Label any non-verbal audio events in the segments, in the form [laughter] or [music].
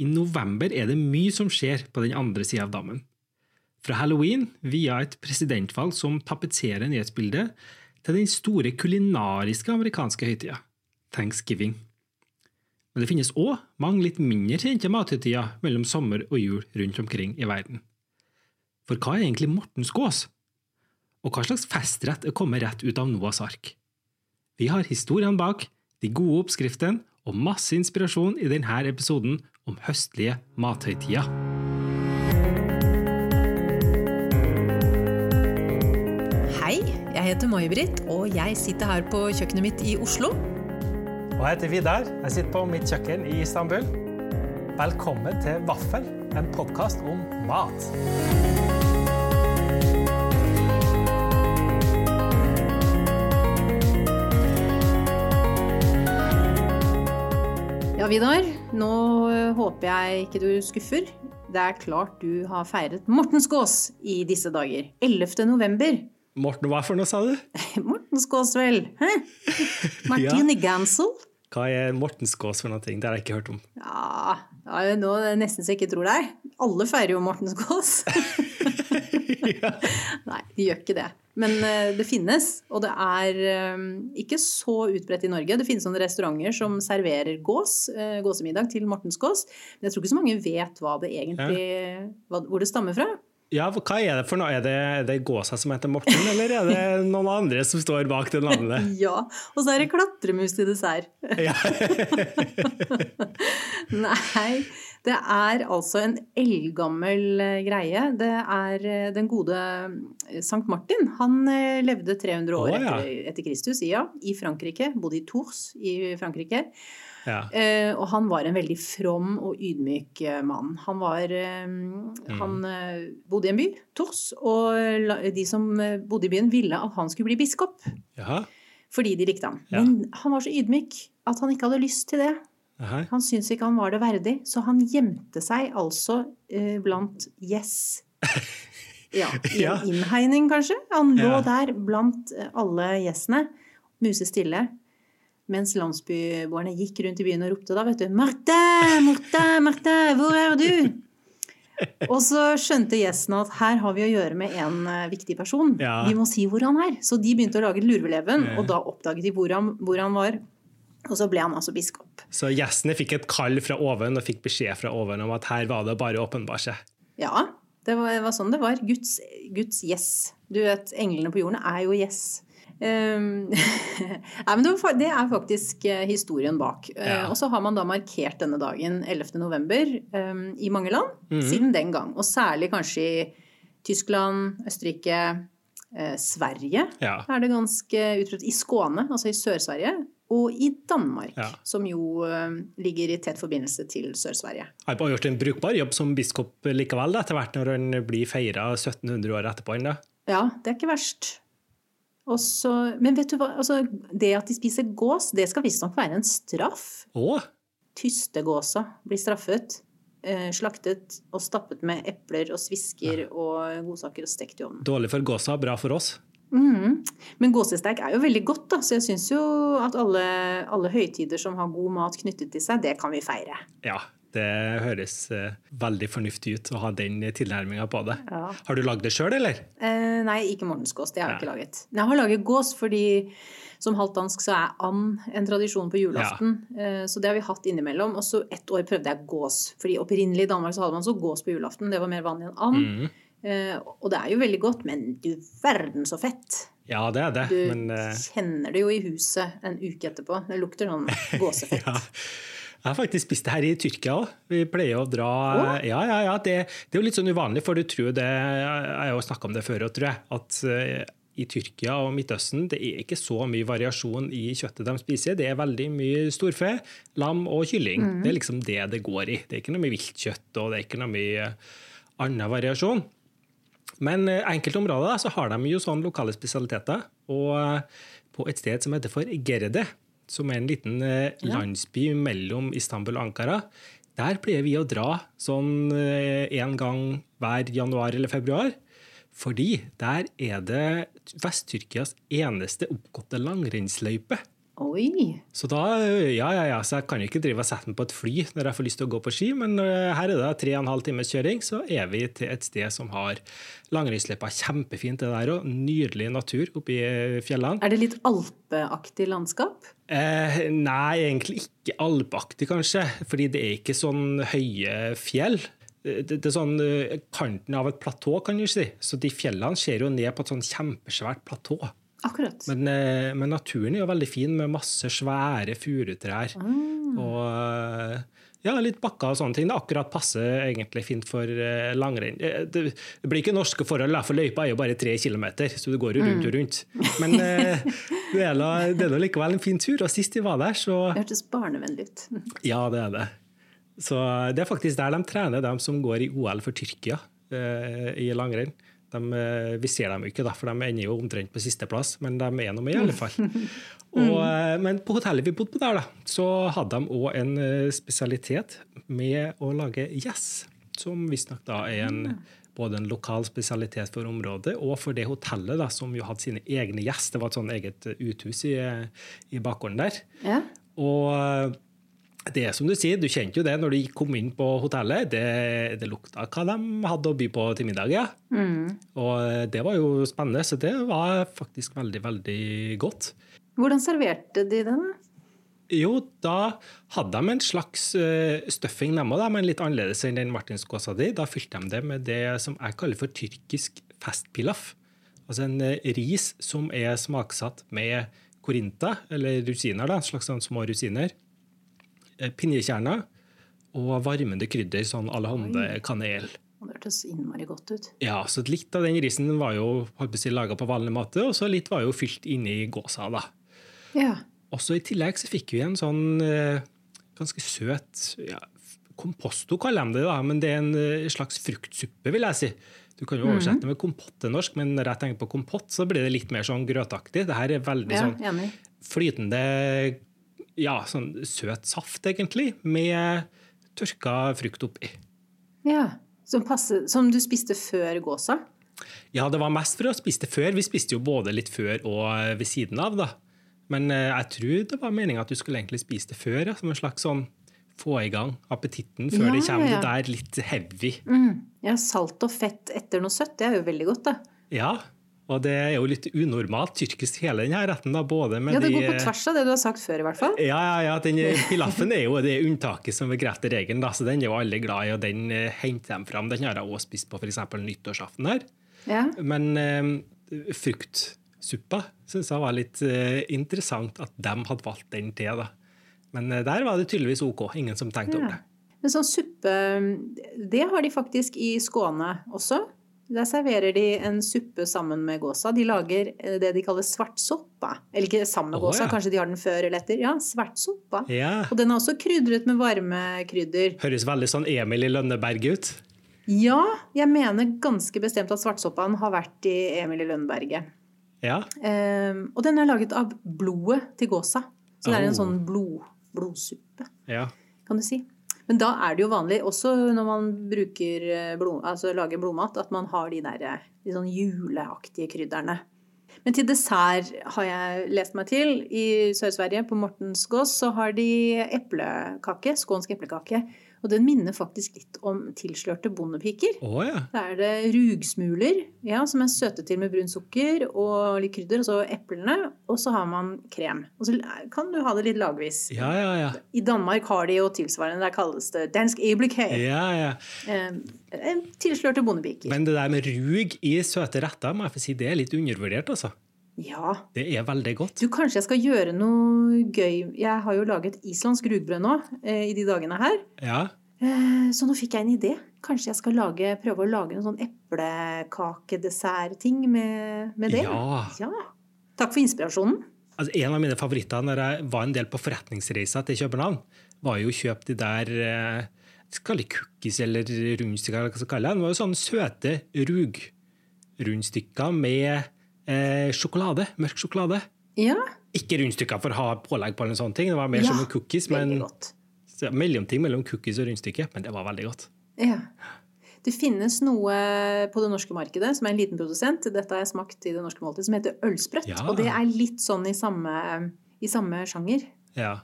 I november er det mye som skjer på den andre sida av dammen. Fra halloween via et presidentvalg som tapetserer nyhetsbildet, til den store kulinariske amerikanske høytida, thanksgiving. Men det finnes òg mange litt mindre kjente mathøytider mellom sommer og jul rundt omkring i verden. For hva er egentlig Mortens gås? Og hva slags festrett er kommet rett ut av Noas ark? Vi har historiene bak, de gode oppskriftene og masse inspirasjon i denne episoden om høstlige mathøytider. Hei, jeg heter May-Britt, og jeg sitter her på kjøkkenet mitt i Oslo. Og jeg heter Vidar. Jeg sitter på mitt kjøkken i Istanbul. Velkommen til Vaffel, en podkast om mat. Vidar, nå øh, håper jeg ikke du skuffer. Det er klart du har feiret Mortenskås i disse dager. 11. november. Morten, hva for noe, sa du? [laughs] Mortenskås, vel? Hæ? [laughs] Martine Gansel? Hva er Mortenskås for noe? Det har jeg ikke hørt om. Ja, nå er det nesten så jeg ikke tror deg. Alle feirer jo Mortenskås. ja. [laughs] [laughs] Nei, de gjør ikke det. Men uh, det finnes, og det er uh, ikke så utbredt i Norge. Det finnes sånne restauranter som serverer gås, uh, gåsemiddag til Mortensgås. Men jeg tror ikke så mange vet hva det egentlig, hvor det stammer fra. Ja, Hva er det for noe? Er det, er det gåsa som heter Morten, eller er det noen andre som står bak det navnet? [laughs] ja, og så er det klatremus til dessert. [laughs] [laughs] Nei, det er altså en eldgammel greie. Det er den gode Sankt Martin. Han levde 300 år Å, ja. etter, etter Kristus ja, i Frankrike. Bodde i Tours i Frankrike. Ja. Eh, og han var en veldig from og ydmyk eh, mann. Han, var, eh, han eh, bodde i en by, Tors, og de som eh, bodde i byen, ville at han skulle bli biskop. Jaha. Fordi de likte ham. Ja. Men han var så ydmyk at han ikke hadde lyst til det. Aha. Han syntes ikke han var det verdig, så han gjemte seg altså blant gjess. [laughs] Ja, I en innhegning, kanskje. Han lå Ja. der blant alle gjessene, musestille. Mens landsbyboerne gikk rundt i byen og ropte da, vet du. Marte! Marte! Marte! Hvor er du?' [laughs] Og så skjønte gjesten at her har vi å gjøre med en eh, viktig person. Ja. Vi må si hvor han er. Så de begynte å lage lurveleven, og da oppdaget de hvor han, hvor han var. Og så ble han altså biskop. Så gjestene fikk et kall fra oven og fikk beskjed fra oven om at her var det bare å åpenbare seg. Ja, det var, det var sånn det var. Guds, Guds yes. Du vet, englene på jorden er jo yes. Um, [laughs] Nei, men det, er faktisk eh, historien bak. Eh, Ja. og så har man da markert denne dagen 11. november um, i mange land siden den gang. Og særlig kanskje i Tyskland, Østerrike, eh, Sverige Ja. er det ganske utbredt. I Skåne, altså i Sør-Sverige. Og i Danmark, Ja. som jo eh, ligger i tett forbindelse til Sør-Sverige. Har bare gjort en brukbar jobb som biskop likevel, da, etter hvert når han blir feira 1700 år etterpå. da. Ja, det er ikke verst. Og så- men vet du hva, altså, det at de spiser gås, det skal visstnok være en straff. Åh. Tystegåsa blir straffet, eh, slaktet og stappet med epler og svisker og godsaker og stekt i ovnen. dårlig for gåsa, bra for oss. Mm. Men gåsesteik er jo veldig godt, da, så jeg syns jo at alle, alle høytider som har god mat knyttet til seg, det kan vi feire. Ja, det høres eh, veldig fornuftig ut å ha den tilnærminga på det. Ja. Har du lagd det sjøl, eller? Eh, nei, ikke morgensgås. Det har jeg ja. ikke laget. Men jeg har laget gås fordi som halvt dansk så er and en tradisjon på julaften. Ja. så det har vi hatt innimellom. Og så ett år prøvde jeg gås. Fordi opprinnelig i Danmark så hadde man så gås på julaften. Det var mer vanlig enn and. Mm. Eh, og det er jo veldig godt, men du verden så fett! Ja, det er det, Du men uh... kjenner det jo i huset en uke etterpå. Det lukter sånn [laughs] gåsefett. ja. Jeg har faktisk spist det her i Tyrkia òg. Vi pleier å dra oh. Ja, ja, ja. Det, det er jo litt sånn uvanlig, for du tror det Jeg har jo snakka om det før, tror jeg. At eh, i Tyrkia og Midtøsten det er ikke så mye variasjon i kjøttet de spiser. Det er veldig mye storfe, lam og kylling. Mm. Det er liksom det det går i. Det er ikke noe mye viltkjøtt, og det er ikke noe mye annen variasjon. Men eh, enkelte områder så har de jo sånne lokale spesialiteter. Og eh, på et sted som heter for Gerde, som er en liten eh, landsby mellom Istanbul og Ankara, der pleier vi å dra sånn én gang hver januar eller februar. Fordi der er det Vest-Tyrkias eneste oppgåtte langrennsløype. Oi. Så da, ja, ja, ja, så jeg kan ikke drive og sette meg på et fly når jeg får lyst til å gå på ski, men eh, her er det tre og en halv times kjøring, så er vi til et sted som har langrennsløypa. Kjempefint det der òg. Nydelig natur oppi fjellene. Er det litt alpeaktig landskap? Eh, nei, egentlig ikke alpeaktig, kanskje. Fordi det er ikke sånn høye fjell. Det, er sånn eh, kanten av et platå, kan du si. Så de fjellene ser jo ned på et sånn kjempesvært platå. Akkurat. Men, eh, men, naturen er jo veldig fin, med masse svære furutrær. Mm. Og eh, ja, litt bakker og sånne ting. Det akkurat passer egentlig fint for eh, langrenn. Det, blir ikke norske forhold, for løypa er jo bare tre kilometer, så du går jo rundt og rundt. Men [laughs] det er nå likevel en fin tur. Og sist vi var der, så Det hørtes barnevennlig ut. [laughs] Ja, det er det. Så det er faktisk der de trener, de som går i OL for Tyrkia i langrenn. De, eh, vi ser dem jo ikke, da, for de ender jo omtrent på sisteplass, men de er nå med, i alle fall. [laughs] Og, eh, men på hotellet vi bodde på der, da, så hadde de òg en eh, spesialitet med å lage gjess, som visstnok da er en, både en lokal spesialitet for området og for det hotellet, da, som jo hadde sine egne gjess. Det var et sånn eget uthus i, i bakgården der. Ja. Og det er som du sier, du kjente jo det når du kom inn på hotellet. Det, det lukta hva de hadde å by på til middag. ja. Mm. Og det var jo spennende, så det var faktisk veldig, veldig godt. Hvordan serverte de den? Jo, da hadde de en slags uh, stuffing, de òg, men litt annerledes enn den martinskåsa di. Da fylte de det med det som jeg kaller for tyrkisk festpilaf. Altså en uh, ris som er smaksatt med korinta, eller rusiner, da, en slags sånn små rosiner. Eh, pinjekjerner og varmende krydder, sånn alehonde kanel. Det hørtes innmari godt ut. Ja, så Litt av den risen var jo laga på vanlig måte, og så litt var jo fylt inni gåsa. da. Ja. Også I tillegg så fikk vi en sånn eh, ganske søt ja, Komposto kaller de det, da, men det er en eh, slags fruktsuppe, vil jeg si. Du kan jo oversette det med kompott til norsk, men når jeg tenker på kompott, så blir det litt mer sånn grøtaktig. Det her er veldig ja, sånn flytende ja, sånn søt saft, egentlig, med tørka frukt oppi. Ja, som, passe, som du spiste før gåsa? Ja, det var mest for å spise det før. Vi spiste jo både litt før og ved siden av, da. Men eh, jeg tror det var meninga at du skulle egentlig spise det før, ja, som en slags sånn få i gang appetitten før Ja, det kommer ja. det der litt heavy. Mm. Ja, salt og fett etter noe søtt, det er jo veldig godt, da. Ja, og det er jo litt unormalt tyrkisk, hele denne retten, da, både med Ja, det de går på tvers av det du har sagt før, i hvert fall. Ja, ja, ja, den [laughs] pilaffen er jo det unntaket som bekrefter regelen, da, så den er jo alle glad i, og den eh, henter de fram. Den har jeg også spist på f.eks. nyttårsaften her. Ja. Men eh, fruktsuppa syns jeg var litt eh, interessant at de hadde valgt den til. da. Men eh, der var det tydeligvis OK, ingen som tenkte over det. Men sånn suppe, det har de faktisk i Skåne også. Der serverer de en suppe sammen med gåsa. De lager eh, det de kaller svartsoppa. Eller ikke sammen med oh, gåsa, ja. kanskje de har den før eller etter. Ja, svartsoppa. Ja. Og den er også krydret med varme krydder. Høres veldig sånn Emil i Lønneberg ut. Ja, jeg mener ganske bestemt at svartsoppaen har vært i Emil i Lønneberget. Ja. Um, og den er laget av blodet til gåsa. Så det er en sånn blod, blodsuppe, ja. kan du si. Men da er det jo vanlig, også når man bruker eh, blod, altså lager blodmat, at man har de der eh, de sånn juleaktige krydderne. Men til dessert har jeg lest meg til. I Sør-Sverige, på Mortensgås, så har de eplekake. Skånsk eplekake. Og den minner faktisk litt om tilslørte bondepiker. Oh, ja. Da er det rugsmuler ja, som er søte til med brunt sukker og litt krydder, og så eplene, og så har man krem. Og så kan du ha det litt lagvis. Ja, ja, ja. I Danmark har de jo tilsvarende, der kalles det dansk eblekage. ja, ja. Eh, tilslørte bondepiker. Men det der med rug i søte retter, må jeg få si, det er litt undervurdert, altså. Ja. Det er veldig godt. Du, kanskje jeg skal gjøre noe gøy. Jeg har jo laget islandsk rugbrød nå eh, i de dagene her. Ja. Eh, så nå fikk jeg en idé. Kanskje jeg skal lage, prøve å lage en sånn eplekakedessertting med, med det? Ja. ja. Takk for inspirasjonen. Altså, en av mine favoritter når jeg var en del på forretningsreiser til København, var jo å kjøpe de der eh, skal det cookies eller rundstykker, eller hva skal kalle det. Det var jo sånne søte rugrundstykker med eh, sjokolade, mørk sjokolade. Ja, Ikke rundstykker for å ha pålegg på, eller sånne ting. det var mer Ja, som en cookies, men så, mellomting mellom cookies og rundstykke. Men det var veldig godt. Ja. Det finnes noe på det norske markedet som er en liten produsent. Dette har jeg smakt i det norske måltid, som heter ølsprøtt. Ja. Og det er litt sånn i samme, i samme sjanger. Ja.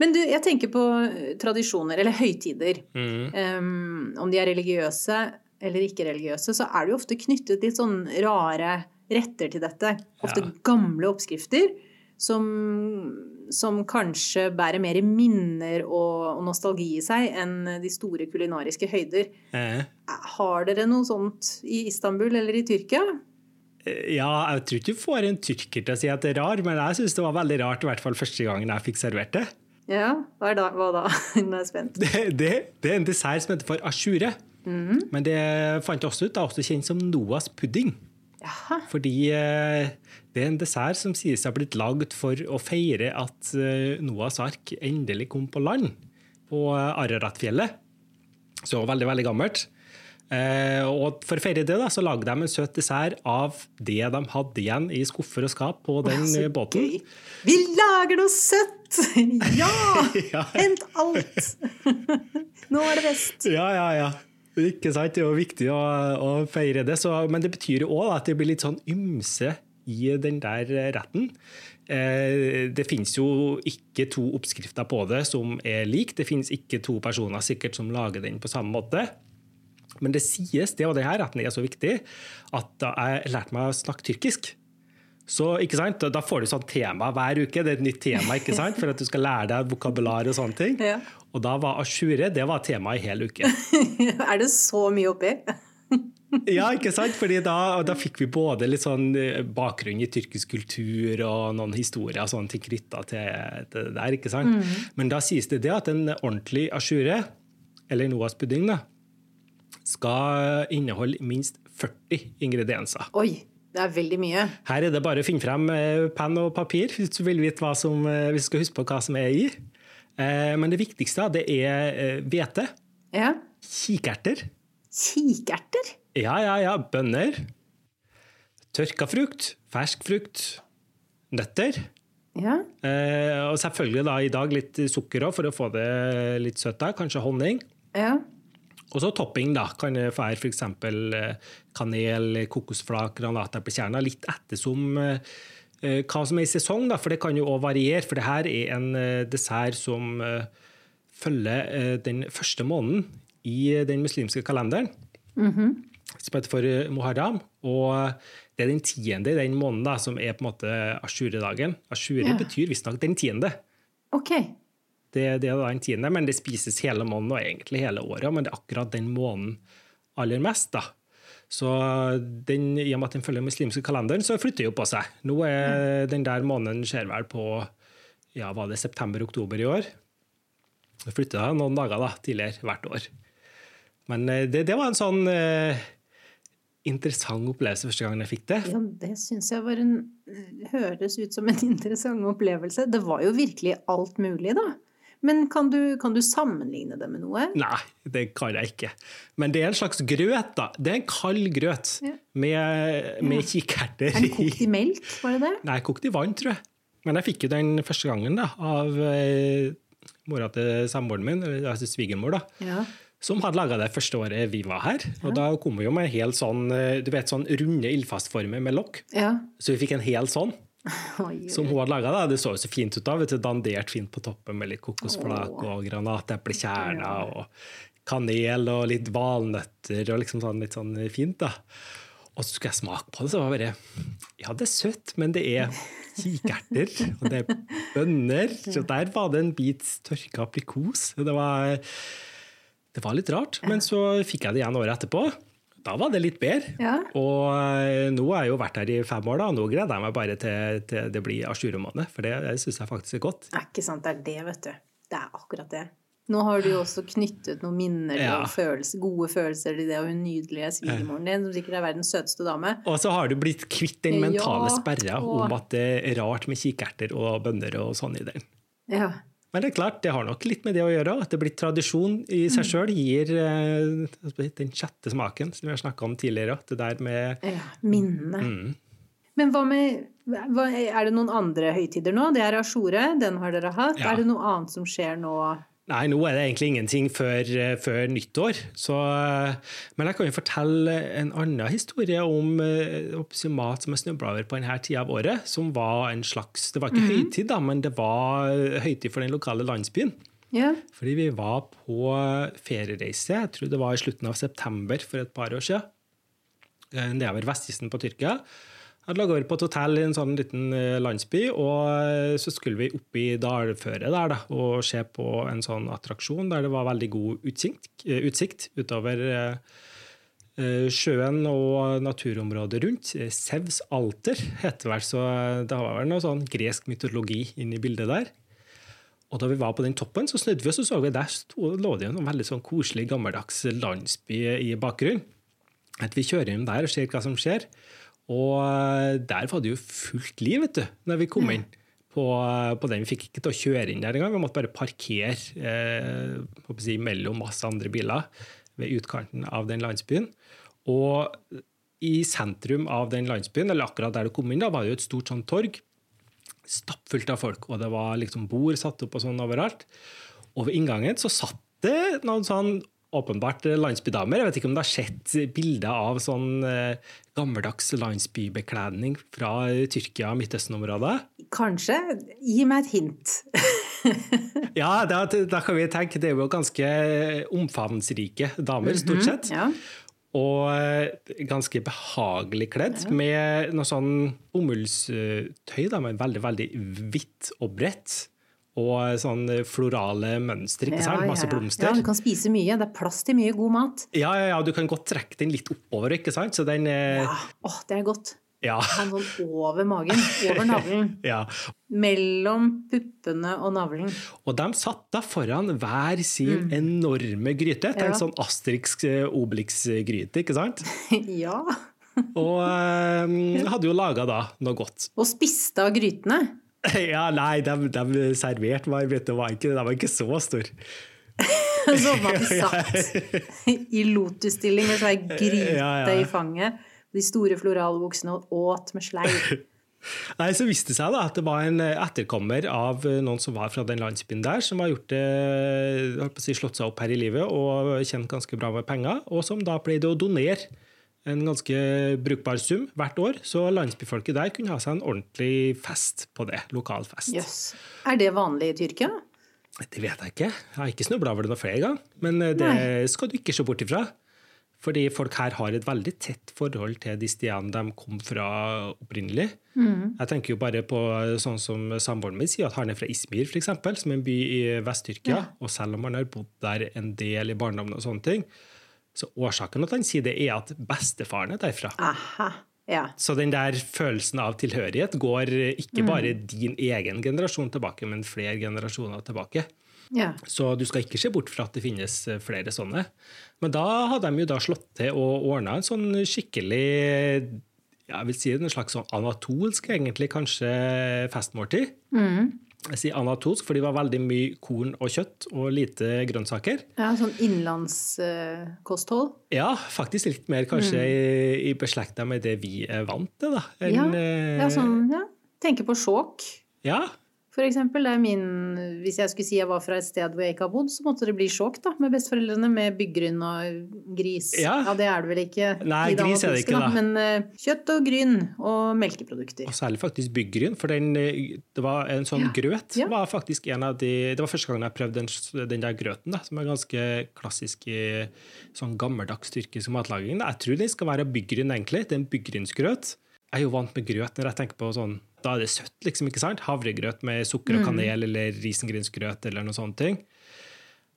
Men du, jeg tenker på eh, tradisjoner, eller høytider. Mm. Um, om de er religiøse eller ikke religiøse, så er det jo ofte knyttet litt sånn rare retter til dette. Ofte Ja. gamle oppskrifter som, som kanskje bærer mer minner og, og nostalgi i seg enn de store kulinariske høyder. Eh. Har dere noe sånt i Istanbul eller i Tyrkia? Ja, jeg tror ikke du får en tyrker til å si at det er rar, men jeg syns det var veldig rart, i hvert fall første gangen jeg fikk servert det. Ja, hva, da, hva da? [laughs] Nå er jeg spent. Det, det, det er en dessert som heter for asjure. Men det fant jeg også ut, det er også kjent som Noahs pudding. Jaha. Fordi eh, det er en dessert som sies å ha blitt lagd for å feire at eh, Noahs ark endelig kom på land på eh, Araratfjellet. Så veldig, veldig gammelt. Og for å feire det da, så lagde de en søt dessert av det de hadde igjen i skuffer og skap på den Så eh, båten. gøy. Vi lager noe søtt! [laughs] Ja! Ja. Hent alt! [laughs] Nå er det best. Ja, ja, ja. Ikke sant? Det er jo viktig å, å feire det. Så, men det betyr jo òg at det blir litt sånn ymse i den der retten. Eh, det finnes jo ikke to oppskrifter på det som er lik. Det finnes ikke to personer sikkert som lager den på samme måte. Men det sies, det og denne retten er så viktig, at da jeg lærte meg å snakke tyrkisk. Så ikke sant? Da får du sånn tema hver uke. Det er et nytt tema ikke sant? for at du skal lære deg vokabular og sånne ting. [laughs] Ja. Og da var asjure det var tema i hele uke. [laughs] Er det så mye oppi? [laughs] Ja, ikke sant? Fordi da, da fikk vi både litt sånn eh, bakgrunn i tyrkisk kultur og noen historier og sånne ting knytta til, til det der. ikke sant? Men da sies det det at en ordentlig asjure, eller Noas pudding, da, skal inneholde minst 40 ingredienser. Oi, det er veldig mye. Her er det bare å finne frem eh, penn og papir hvis du vil vite hva som, eh, hvis du skal huske på hva som er i. Eh, Men det viktigste det er hvete, Ja. kikerter, Kikerter? ja, ja, ja, bønner, tørka frukt, fersk frukt, nøtter. Ja. Og selvfølgelig da i dag litt sukker òg, for å få det litt søtt. Kanskje honning. Ja. Og så topping, da. Kan det være f.eks. kanel, kokosflak, granateplekjerner. Litt ettersom eh, eh, hva som er i sesong, da, for det kan jo òg variere. For det her er en eh, dessert som følger den første måneden i den muslimske kalenderen. Som heter for muharram. Og det er den tiende i den måneden da, som er på en måte asjuredagen. Asjure Ja. betyr visstnok den tiende. Ok. Det, det er da en tiende, men det spises hele måneden og egentlig hele året. Men det er akkurat den måneden aller mest. da. Så den, i og med at den følger den muslimske kalenderen, så flytter jo på seg. Nå er den der måneden skjer vel på ja, var det september-oktober i år. Så flytter da noen dager da, tidligere hvert år. Men eh, det, det var en sånn eh, interessant opplevelse første gangen jeg fikk det. Ja, det syns jeg var en Høres ut som en [laughs] interessant opplevelse. Det var jo virkelig alt mulig, da. Men kan du, kan du sammenligne det med noe? Nei, det kan jeg ikke. Men det er en slags grøt, da. Det er en kald grøt Ja. med, med kikerter Er den kokt i melk, var det det? Nei, kokt i vann, tror jeg. Men jeg fikk jo den første gangen da, av eh, mora til samboeren min, altså svigermor, da, Ja. som hadde laga det første året vi var her. Og da kom vi jo med en helt sånn, eh, du vet, sånn runde ildfastformer med lokk. ja. Så vi fikk en hel sånn som hun hadde laga. Det så jo så fint ut da, vet du, dandert fint på toppen med litt kokosflak og granateplekjerner og kanel og litt valnøtter og liksom sånn litt sånn fint, da. Og så skulle jeg smake på det, så var det bare Ja, det er søtt, men det er kikerter, og det er bønner. [laughs] Så der var det en bit tørka aprikos. Det var, det var litt rart. Men så fikk jeg det igjen året etterpå. Da var det litt bedre. Ja. Og eh, nå har jeg jo vært her i fem år, da, og nå gleder jeg meg bare til, til det blir ajourmåned. For det, det syns jeg faktisk er godt. Det er ikke sant, det er det, vet du. Det er akkurat det. Nå har du jo også knyttet noen minner Ja. og følelser, gode følelser til det, og hun nydelige svigermoren din, som sikkert er verdens søteste dame. Og så har du blitt kvitt den mentale Ja, sperra om at det er rart med kikerter og bønner og sånn i den. Ja. Men det er klart, det har nok litt med det å gjøre. At det blir tradisjon i seg sjøl gir eh, den sjette smaken som vi har snakka om tidligere. Det der med ja minnene. mm. Men hva med hva, Er det noen andre høytider nå? Det er Ashore, den har dere hatt. Ja. Er det noe annet som skjer nå Nei, nå er det egentlig ingenting før, eh, før nyttår. Så, eh, men jeg kan jo fortelle en annen historie om uh, mat som jeg snubla over på denne tida av året. Som var en slags Det var ikke mm -hmm. høytid, da, men det var høytid for den lokale landsbyen. Yeah. Fordi vi var på feriereise, jeg tror det var i slutten av september for et par år siden. Nedover vestkysten på Tyrkia. Jeg hadde over på et hotell i en sånn liten eh, landsby, og eh, så skulle vi opp i dalføret der da, og se på en sånn attraksjon der det var veldig god utsikt, eh, utsikt utover sjøen og naturområdet rundt. Sevs alter heter vel, så det var vel noe sånn gresk mytologi inni bildet der. Og da vi var på den toppen, så snudde vi oss og så vi der stod, lå det en veldig sånn koselig, gammeldags landsby i bakgrunnen. At vi kjører inn der og ser hva som skjer. Og eh, der var det jo fullt liv, vet du, når vi kom inn. På, eh, på, den. Vi fikk ikke til å kjøre inn der engang. Vi måtte bare parkere eh, si, mellom masse andre biler ved utkanten av den landsbyen. Og i sentrum av den landsbyen, eller akkurat der du kom inn, da, var det jo et stort sånn torg. Stappfullt av folk, og det var liksom bord satt opp og sånn overalt. Og ved inngangen så satt det noen sånn åpenbart landsbydamer. Jeg vet ikke om du har sett bilder av sånn eh, gammeldags landsbybekledning fra Tyrkia og Midtøsten-området? Kanskje. Gi meg et hint. [laughs] [laughs] ja, da, da, kan vi tenke Det er jo ganske omfavnsrike damer, stort mhm, sett. Mm -hmm, ja. Og eh, ganske behagelig kledd, med noe sånn bomullstøy, men veldig, veldig hvitt og bredt og sånn florale mønster. ikke sant? Masse blomster. Ja, Du kan spise mye. Det er plass til mye god mat. Ja, ja, ja. Du kan godt trekke den litt oppover. ikke sant? Så den, eh... Ja, Åh, det er godt. Ja. Sånn over magen, over navlen. [laughs] ja. Mellom puppene og navlen. Og de satt da foran hver sin mm. enorme gryte. Det er en sånn Asterix eh, Obelix-gryte, ikke sant? [laughs] ja. og um, hadde jo laga da noe godt. Og spiste av grytene. [laughs] Ja, nei, de, de serverte meg, vet du, var ikke, de var ikke så store. [laughs] så var de [laughs] satt i lotusstilling med svær gryte ja, ja. i fanget. De store floralbuksene og åt med sleiv. Nei, Så viste det seg da at det var en etterkommer av noen som var fra den landsbyen der, som har gjort det, holdt på å si, slått seg opp her i livet og tjent ganske bra med penger, og som da pleide å donere en ganske brukbar sum hvert år, så landsbyfolket der kunne ha seg en ordentlig fest på det. Lokal fest. Yes. Er det vanlig i Tyrkia? Det vet jeg ikke. Jeg har ikke snubla over det noe flere ganger. Men eh, det Nei. skal du ikke se bort ifra. Fordi folk her har et veldig tett forhold til de stedene de kom fra opprinnelig. Mm. Jeg tenker jo bare på sånn som samboeren min sier, at han er fra Ismir, f.eks., som er en by i Vest-Tyrkia. Ja. Og selv om han har bodd der en del i barndommen, og sånne ting, så årsaken at han sier det, er at bestefaren er derfra. Aha, ja. Så den der følelsen av tilhørighet går ikke bare mm. din egen generasjon tilbake, men flere generasjoner tilbake. Ja. Så du skal ikke se bort fra at det finnes eh, flere sånne. Men da hadde de jo da slått til og ordna en sånn skikkelig jeg vil si en slags sånn anatolsk, egentlig, kanskje festmåltid. Mm. Jeg sier anatolsk, for det var veldig mye korn og kjøtt og lite grønnsaker. Ja, Sånn innlandskosthold? Uh, ja, faktisk litt mer kanskje mm. i, i beslekta med det vi er vant til. da. En, ja, ja, eh, sånn, ja. Tenker på sjåk. Ja, for eksempel, det er min, hvis jeg skulle si jeg var fra et sted hvor jeg ikke har bodd, så måtte det bli sjokk da, med besteforeldrene med byggryn og gris. Ja. ja. det er det vel ikke Nei, gris er det ikke, da. Men uh, kjøtt og gryn og melkeprodukter. Og særlig faktisk byggryn, for den, eh, det var en sånn ja. grøt ja. var faktisk en av de Det var første gang jeg prøvde den, den der grøten, da, som er ganske klassisk i sånn gammeldags tyrkisk matlaging. Jeg tror den skal være byggryn, egentlig. Det er en byggrynsgrøt. Jeg er jo vant med grøt når jeg tenker på sånn da er det søtt, liksom. ikke sant? Havregrøt med sukker og mm. kanel mm. eller risengrynsgrøt eller noe sånt.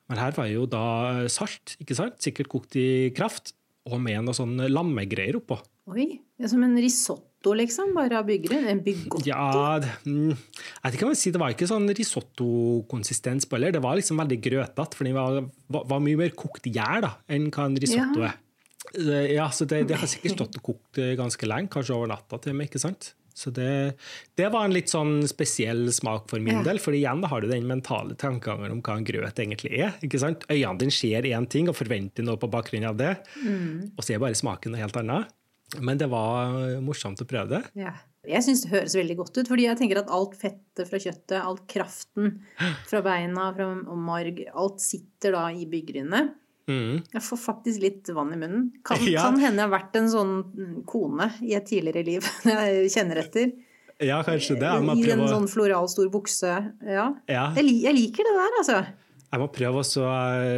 Men her var jo da salt, ikke sant? sikkert kokt i kraft, og med noe sånn lammegreier oppå. Oi, det er Som en risotto, liksom? Bare av byggere? En bygotto? Ja, det, mm, jeg vet ikke jeg si, det var ikke sånn risottokonsistens på heller. Det var liksom veldig grøtete, for det var, var, mye mer kokt gjær enn hva en risotto ja. er. Ja, så det, det, har sikkert stått og kokt ganske lenge, kanskje over natta til og med. ikke sant? Så det, det, var en litt sånn spesiell smak for min ja. del. For igjen da har du den mentale tankegangen om hva en grøt egentlig er. ikke sant? Øynene dine ser én ting og forventer noe på bakgrunn av det. Mm. Og så er bare smaken noe helt annet. Men det var morsomt å prøve det. Ja. Jeg syns det høres veldig godt ut, fordi jeg tenker at alt fettet fra kjøttet, all kraften [gasps] fra beina fra, marg, alt sitter da i byggrynene. Mm. Jeg får faktisk litt vann i munnen. Kan, [laughs] Ja. kan hende jeg har vært en sånn kone i et tidligere liv, [laughs] når jeg kjenner etter. Ja, kanskje det. Jeg må I en prøve, å- sånn floral stor bukse. Ja. ja, Jeg, jeg liker det der, altså. jeg må prøve å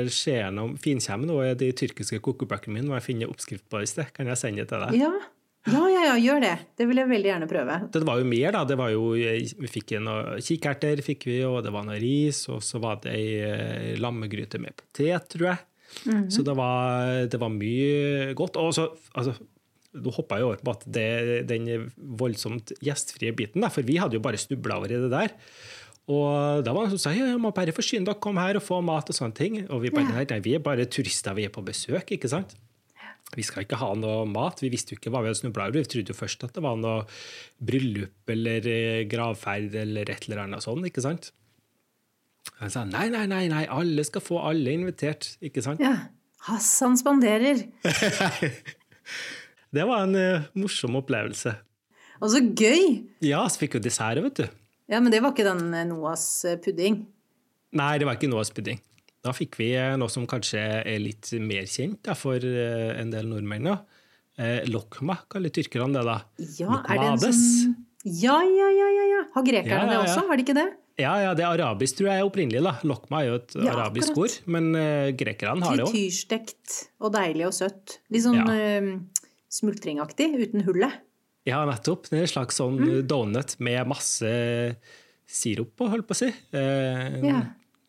se gjennom finkjemme nå i de tyrkiske kokebøkene mine. Må jeg finne oppskrift på det i sted. Kan jeg sende det til deg? Ja. ja, ja, ja, gjør det. Det vil jeg veldig gjerne prøve. Det var jo mer, da. Det var jo, vi fikk noen kikerter, fikk vi, og det var noe ris, og så var det ei eh, lammegryte med potet, tror jeg. Så det var, det var mye godt. Og så, altså, nå hoppa jeg over på at det, den voldsomt gjestfrie biten, der, for vi hadde jo bare snubla over i det der. Og da var det som sa ja, må bare forsyne dere, kom her og få mat og sånne ting. Og vi bare Ja. nei, vi er bare turister, vi er på besøk, ikke sant? Vi skal ikke ha noe mat. Vi visste jo ikke hva vi hadde snubla over. Vi trodde jo først at det var noe bryllup eller gravferd eller et eller annet sånt. ikke sant? Jeg sa nei, nei, nei, nei, alle skal få, alle er invitert, ikke sant? Ja. Hassan spanderer. [laughs] Det var en uh, morsom opplevelse. Og så gøy! Ja, så fikk jo dessert, vet du. Ja, men det var ikke den eh, Noas eh, pudding. Nei, det var ikke Noas pudding. Da fikk vi noe som kanskje er litt mer kjent da, for en del nordmenn. da. Eh, lokma kaller tyrkerne det, da. Ja, er det en Lokmades. Ja, ja, ja, ja, ja. Har grekerne Ja, ja, det også? Har de ikke det? Ja, ja, det er arabisk, tror jeg, opprinnelig. da. Lokma er jo et Ja, arabisk akkurat. ord, men uh, grekerne har det òg. Frityrstekt og deilig og søtt. Litt sånn Ja. eh, smultringaktig, uten hullet. Ja, nettopp. Det er en slags sånn Mm. donut med masse sirup på, holdt på å si. Uh, Ja.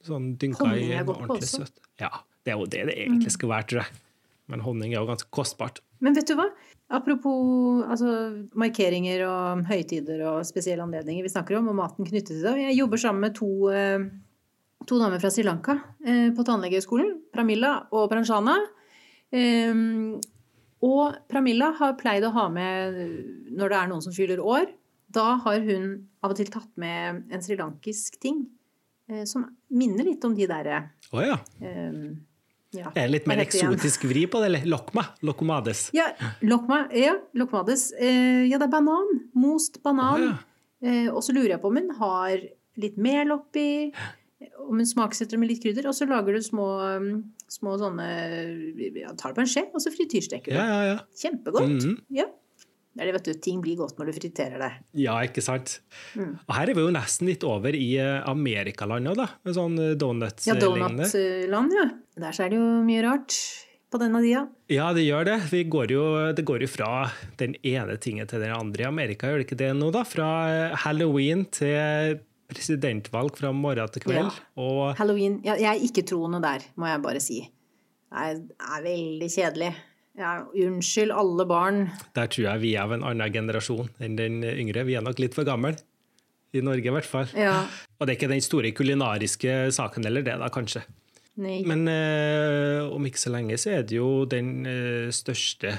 Sånn dynka i er ordentlig. Mm. søtt. Ja, det er jo det det egentlig skal være, tror jeg. Men honning er jo ganske kostbart. Men vet du hva? Apropos altså, markeringer og høytider og spesielle anledninger vi snakker om, og maten knyttet til det. Jeg jobber sammen med to, eh, to damer fra Sri Lanka eh, på tannlegehøgskolen. Pramilla og Pranjana. Eh, og Pramilla har pleid å ha med når det er noen som fyller år. Da har hun av og til tatt med en srilankisk ting eh, som minner litt om de derre oh, ja. Eh, Er Det litt mer igjen? eksotisk vri på det, eller? Lokma. Lokomades. Ja, lokma, ja, lokmades. Eh, ja, det er banan. Most banan. Ah, ja. eh, og så lurer jeg på om hun har litt mel oppi, om hun smaksetter det med litt krydder, og så lager du små, mm, små sånne ja, Tar det på en skje, og så frityrsteker du. Ja, ja, ja. Kjempegodt. Mhm. Ja. Det er det, vet du. Ting blir godt når du friterer det. Ja, ikke sant? Mm. Og her er vi jo nesten litt over i Amerikalandet Amerikaland òg, da. Med sånn Ja, donuts-lignende. donutland, ja. Der så er det jo mye rart på denne tida. Ja, det gjør det. Vi går jo, det går jo fra den ene tingen til den andre i Amerika, gjør det ikke det nå, da? Fra eh, halloween til presidentvalg fra morgen til kveld. Ja. Og Halloween ja, Jeg er ikke troende der, må jeg bare si. Det er, er veldig kjedelig. Ja, unnskyld alle barn. der tror jeg vi er av en annen generasjon enn den yngre. Vi er nok litt for gamle. I Norge, i hvert fall. Ja, Og det er ikke den store kulinariske saken heller, det, da, kanskje. nei. Men eh, om ikke så lenge så er det jo den eh, største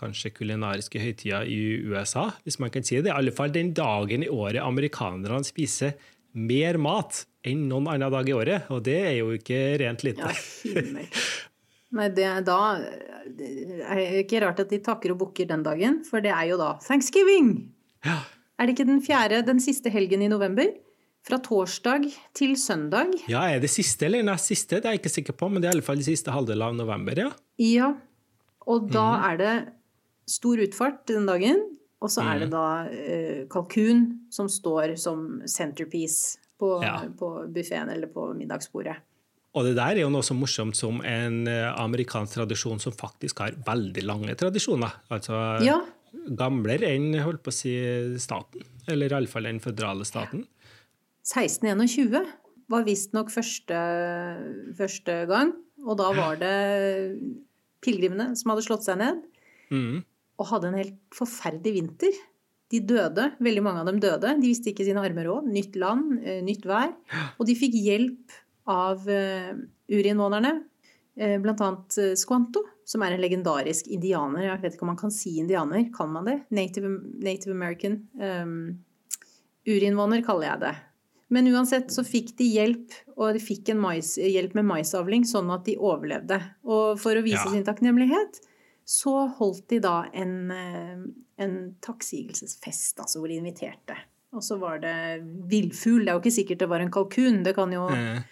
kanskje kulinariske høytida i USA, hvis man kan si det. I alle fall den dagen i året amerikanerne spiser mer mat enn noen annen dag i året. Og det er jo ikke rent lite. Ja. [laughs] Nei, det er da det er ikke rart at de takker og bukker den dagen, for det er jo da thanksgiving! Ja. Er det ikke den fjerde, den siste helgen i november? Fra torsdag til søndag. ja, er det siste eller nest siste? Det er jeg ikke sikker på, men det er i alle fall den siste halvdel av november, ja. Ja. Og da mm. er det stor utfart den dagen. Og så mm. er det da eh, kalkun som står som centerpiece på, Ja. på buffeen eller på middagsbordet. Og det der er jo noe så morsomt som en eh, amerikansk tradisjon som faktisk har veldig lange tradisjoner. Altså Ja. gamlere enn holdt på å si staten, eller iallfall den føderale staten. 1621 var visstnok første, første gang. Og da var det pilegrimene som hadde slått seg ned Mm. og hadde en helt forferdelig vinter. De døde, veldig mange av dem døde. De visste ikke sine armer råd. Nytt land, eh, nytt vær. Og de fikk hjelp av urinvånerne. urinnvånerne, eh, blant annet eh, Squanto, som er en legendarisk indianer. Jeg vet ikke om man kan si indianer, kan man det? Native, Native American. Um, urinnvåner kaller jeg det. Men uansett så fikk de hjelp, og de fikk en mais, hjelp med maisavling, sånn at de overlevde. Og for å vise Ja. sin takknemlighet så holdt de da en, eh, en takksigelsesfest, altså hvor de inviterte. Og så var det villfugl. Det er jo ikke sikkert det var en kalkun. Det kan jo, Eh,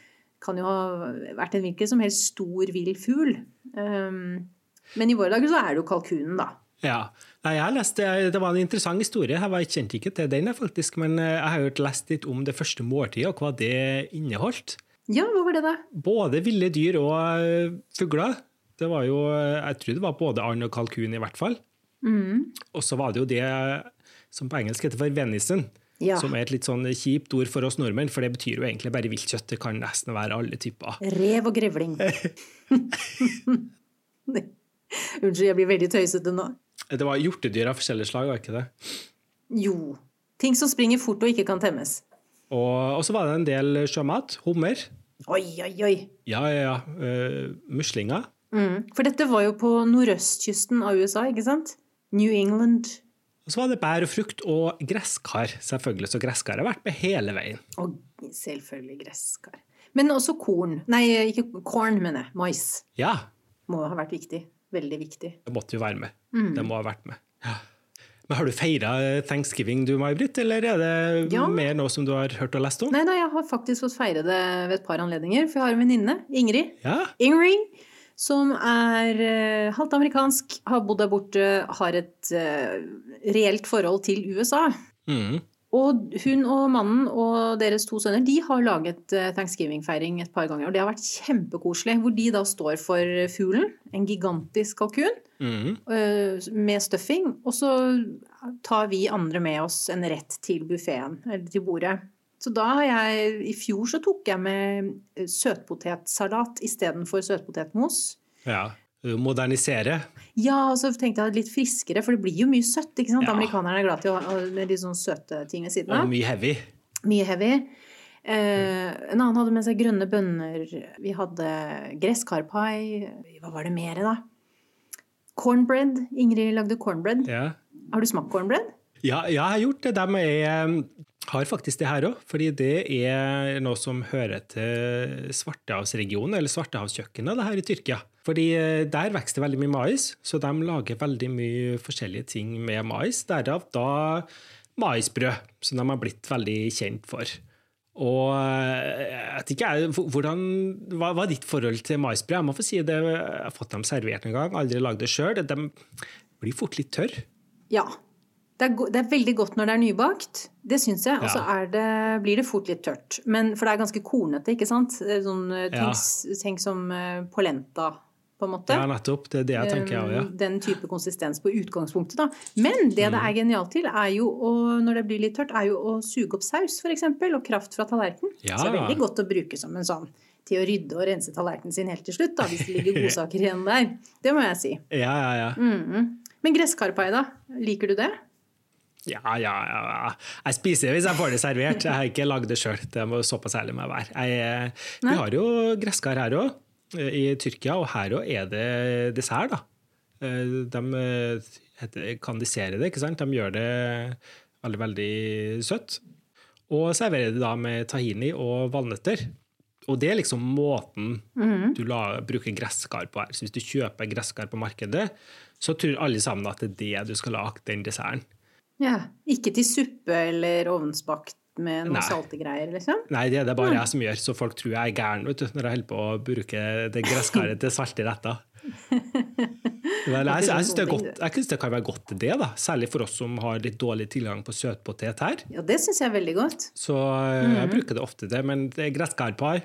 kan jo ha vært en hvilken som helst stor vill fugl. Um, men i våre dager så er det jo kalkunen, da. Ja. Nei, jeg har lest, det var en interessant historie. Jeg var- kjente ikke til den, faktisk, men eh, jeg har jo lest litt om det første måltidet og hva det inneholdt. Ja, hva var det, da? Både ville dyr og eh, fugler. Det var jo, eh, jeg tror det var både and og kalkun, i hvert fall. Mm. Og så var det jo det som på engelsk heter for venison. Ja. Som er et litt sånn kjipt ord for oss nordmenn, for det betyr jo egentlig bare viltkjøtt. Det kan nesten være alle typer. Rev og grevling. [laughs] Unnskyld, jeg blir veldig tøysete nå. Det var hjortedyr av forskjellige slag, var ikke det? Jo. Ting som springer fort og ikke kan temmes. Og, og så var det en del sjømat. Hummer. Oi, oi, oi. Ja, ja, ja. Uh, muslinger. Mm. For dette var jo på nordøstkysten av USA, ikke sant? New England. Og så var det bær og frukt og gresskar, selvfølgelig. Så gresskar har vært med hele veien. Og selvfølgelig gresskar. Men også korn. Nei, ikke korn, mener jeg. Mais. Ja, Må ha vært viktig. Veldig viktig. det måtte jo være med. Mm. Det må ha vært med. Ja. Men har du feira thanksgiving du, May-Britt, eller er det Ja. mer noe som du har hørt og lest om? Nei nei, jeg har faktisk fått feire det ved et par anledninger. For jeg har en venninne, Ingrid. Ja, Ingrid, som er eh, halvt amerikansk, har bodd der borte, har et eh, reelt forhold til USA. mm. Og hun og mannen og deres to sønner de har laget eh, thanksgiving-feiring et par ganger. Og det har vært kjempekoselig. Hvor de da står for fuglen, en gigantisk kalkun, Mm. med stuffing. Og så tar vi andre med oss en rett til buffeen, eller til bordet. Så da har jeg I fjor så tok jeg med eh, søtpotetsalat istedenfor søtpotetmos. ja. Modernisere. Ja, og så tenkte jeg litt friskere, for det blir jo mye søtt. ikke sant? Ja. Amerikanerne er glad til å ha med litt sånn søte ting ved siden Og mye heavy. Mye heavy. Eh, en annen hadde med seg grønne bønner. Vi hadde gresskarpai. Hva var det mer, da? Cornbread. Ingrid lagde cornbread. Ja. Har du smakt cornbread? Ja, jeg har gjort det. De er, har faktisk det her òg, fordi det er noe som hører til Svartehavsregionen, eller Svartehavskjøkkenet, det her i Tyrkia. Fordi eh, der vokser det veldig mye mais, så de lager veldig mye forskjellige ting med mais. Derav da maisbrød, som de har blitt veldig kjent for. Og eh, jeg vet ikke, hvordan, hva hva er ditt forhold til maisbrød? Jeg må få si det, jeg har fått dem servert en gang, aldri lagd det sjøl. De blir fort litt tørre. Ja. Det er, det er veldig godt når det er nybakt. Det syns jeg. Og så Ja. blir det fort litt tørt. Men, for det er ganske kornete, ikke sant? Er Sånn, tenk, Ja. tenk, som eh, polenta, på en måte. Ja, nettopp. Det er det jeg tenker, jeg. Ja. Den type konsistens på utgangspunktet, da. Men det det Mm. er genialt til, er jo å, når det blir litt tørt, er jo å suge opp saus, f.eks., og kraft fra tallerkenen. Ja. Så det er veldig godt å bruke som en sånn til å rydde og rense tallerkenen sin helt til slutt, da, hvis det ligger [laughs] godsaker igjen der. Det må jeg si. Ja, ja, ja. Mhm. Men gresskarpai, da? Liker du det? Ja, ja, ja. Jeg spiser det hvis jeg får det servert. Jeg har ikke lagd det sjøl. Det må såpass ærlig må jeg være. Eh, vi har jo gresskar her òg, i Tyrkia, og her òg er det dessert, da. Eh, De eh, kandiserer det, ikke sant? De gjør det veldig, veldig søtt. Og serverer det da med tahini og valnøtter. Og det er liksom måten Mhm. du la, bruker gresskar på her. Så hvis du kjøper gresskar på markedet, så tror alle sammen at det er det du skal lage den desserten. Ja. Ikke til suppe eller ovnsbakt med noen Nei. salte greier, liksom? Nei, det er det bare jeg som gjør, så folk tror jeg er gæren vet du, når jeg holder på å bruke det gresskaret til salte retter. [laughs] Vel, jeg, jeg, synes det er godt, jeg synes det kan være godt det, da. særlig for oss som har litt dårlig tilgang på søtpotet her. Ja, det syns jeg er veldig godt. Så eh, jeg bruker det ofte, det. Men det er gresskarpar.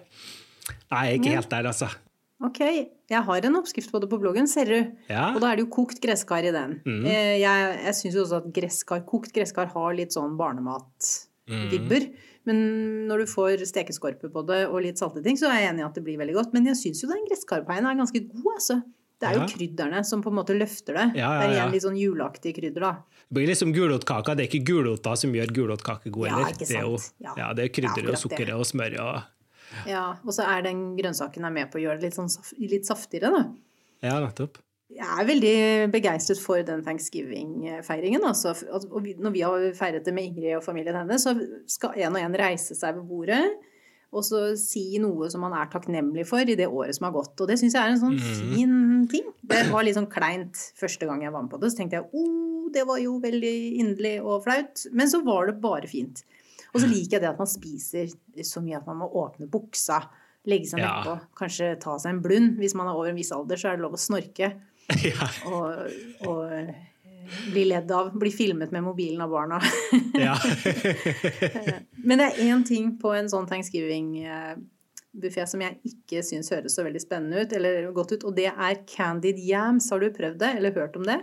Nei, ikke helt der, altså. Ok, jeg har en oppskrift på det på bloggen, ser du. Ja. Og da er det jo kokt gresskar i den. Mm. Jeg, jeg syns jo også at gresskar, kokt gresskar har litt sånn barnematvibber. Men når du får stekeskorpe på det og litt salte ting, så er jeg enig i at det blir veldig godt. Men jeg syns jo den gresskarpaien er ganske god, altså. Det er jo Ja. krydderne som på en måte løfter det. Ja, ja, Det er igjen litt sånn juleaktig krydder, da. Det blir liksom gulotkaka. Det er ikke gulota som gjør gulotkake god, Ja, heller. Det er jo. Ja. det er krydder Ja, og sukkeret sukker og smør og Ja, Og så er den grønnsaken er med på å gjøre det litt, sånn, litt saftigere, da. Ja, nettopp. Jeg er veldig begeistret for den thanksgiving-feiringen. Altså. Når vi har feiret det med Ingrid og familien hennes, så skal en og en reise seg ved bordet. og så si noe som man er takknemlig for i det året som har gått. Og det syns jeg er en sånn Mhm. fin ting. Det var litt sånn kleint første gang jeg var med på det. Så tenkte jeg oh, det var jo veldig inderlig og flaut. Men så var det bare fint. Og så liker jeg det at man spiser så mye at man må åpne buksa, legge seg Ja. nedpå, kanskje ta seg en blund. Hvis man er over en viss alder, så er det lov å snorke [laughs] Ja. og, og eh, bli ledd av. Bli filmet med mobilen av barna. [laughs] ja. [laughs] Men det er én ting på en sånn thanksgiving-buffé som jeg ikke syns høres så veldig spennende ut, eller godt ut, og det er candied yams. Har du prøvd det, eller hørt om det?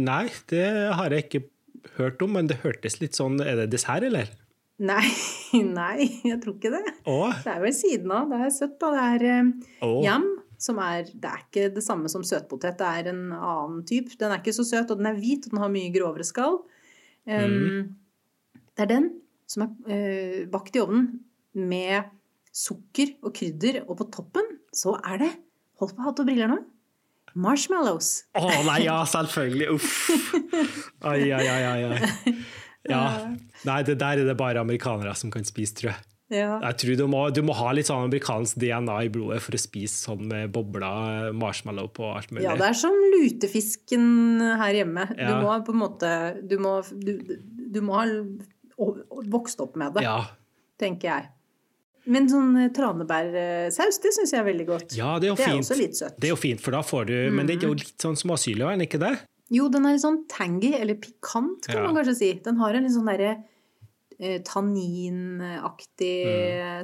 Nei, det har jeg ikke hørt om, men det hørtes litt sånn Er det dessert, eller? Nei, [laughs] nei, jeg tror ikke det. Åh. Det er vel siden av. Det er søtt, da. Det er eh, Å. som er Det er ikke det samme som søtpotet, det er en annen type. Den er ikke så søt, og den er hvit, og den har mye grovere skall. Um, Det er den som er eh, bakt i ovnen med sukker og krydder, og på toppen så er det Hold på hatt og briller nå. Marshmallows. Å nei, ja, selvfølgelig. Uff. [laughs] Ai, ai, ai, ai. Ja. Nei, det der er det bare amerikanere som kan spise, tror jeg. Ja. Jeg tror du må, du må ha litt sånn amerikansk DNA i blodet for å spise sånn med bobler, marshmallow på alt mulig. ja, det er som lutefisken her hjemme. Du må på en måte Du må, du, du må ha vokst opp med det, ja. tenker jeg. Men sånn eh, tranebærsaus, det syns jeg er veldig godt. ja, det er jo det er fint. også litt søtt. Det er jo fint, for da får du Men det er jo litt sånn småsyrlig, er den ikke det? Jo, den er litt sånn tangy, eller pikant, kan Ja. man kanskje si. Den har en litt sånn derre eh, tanninaktig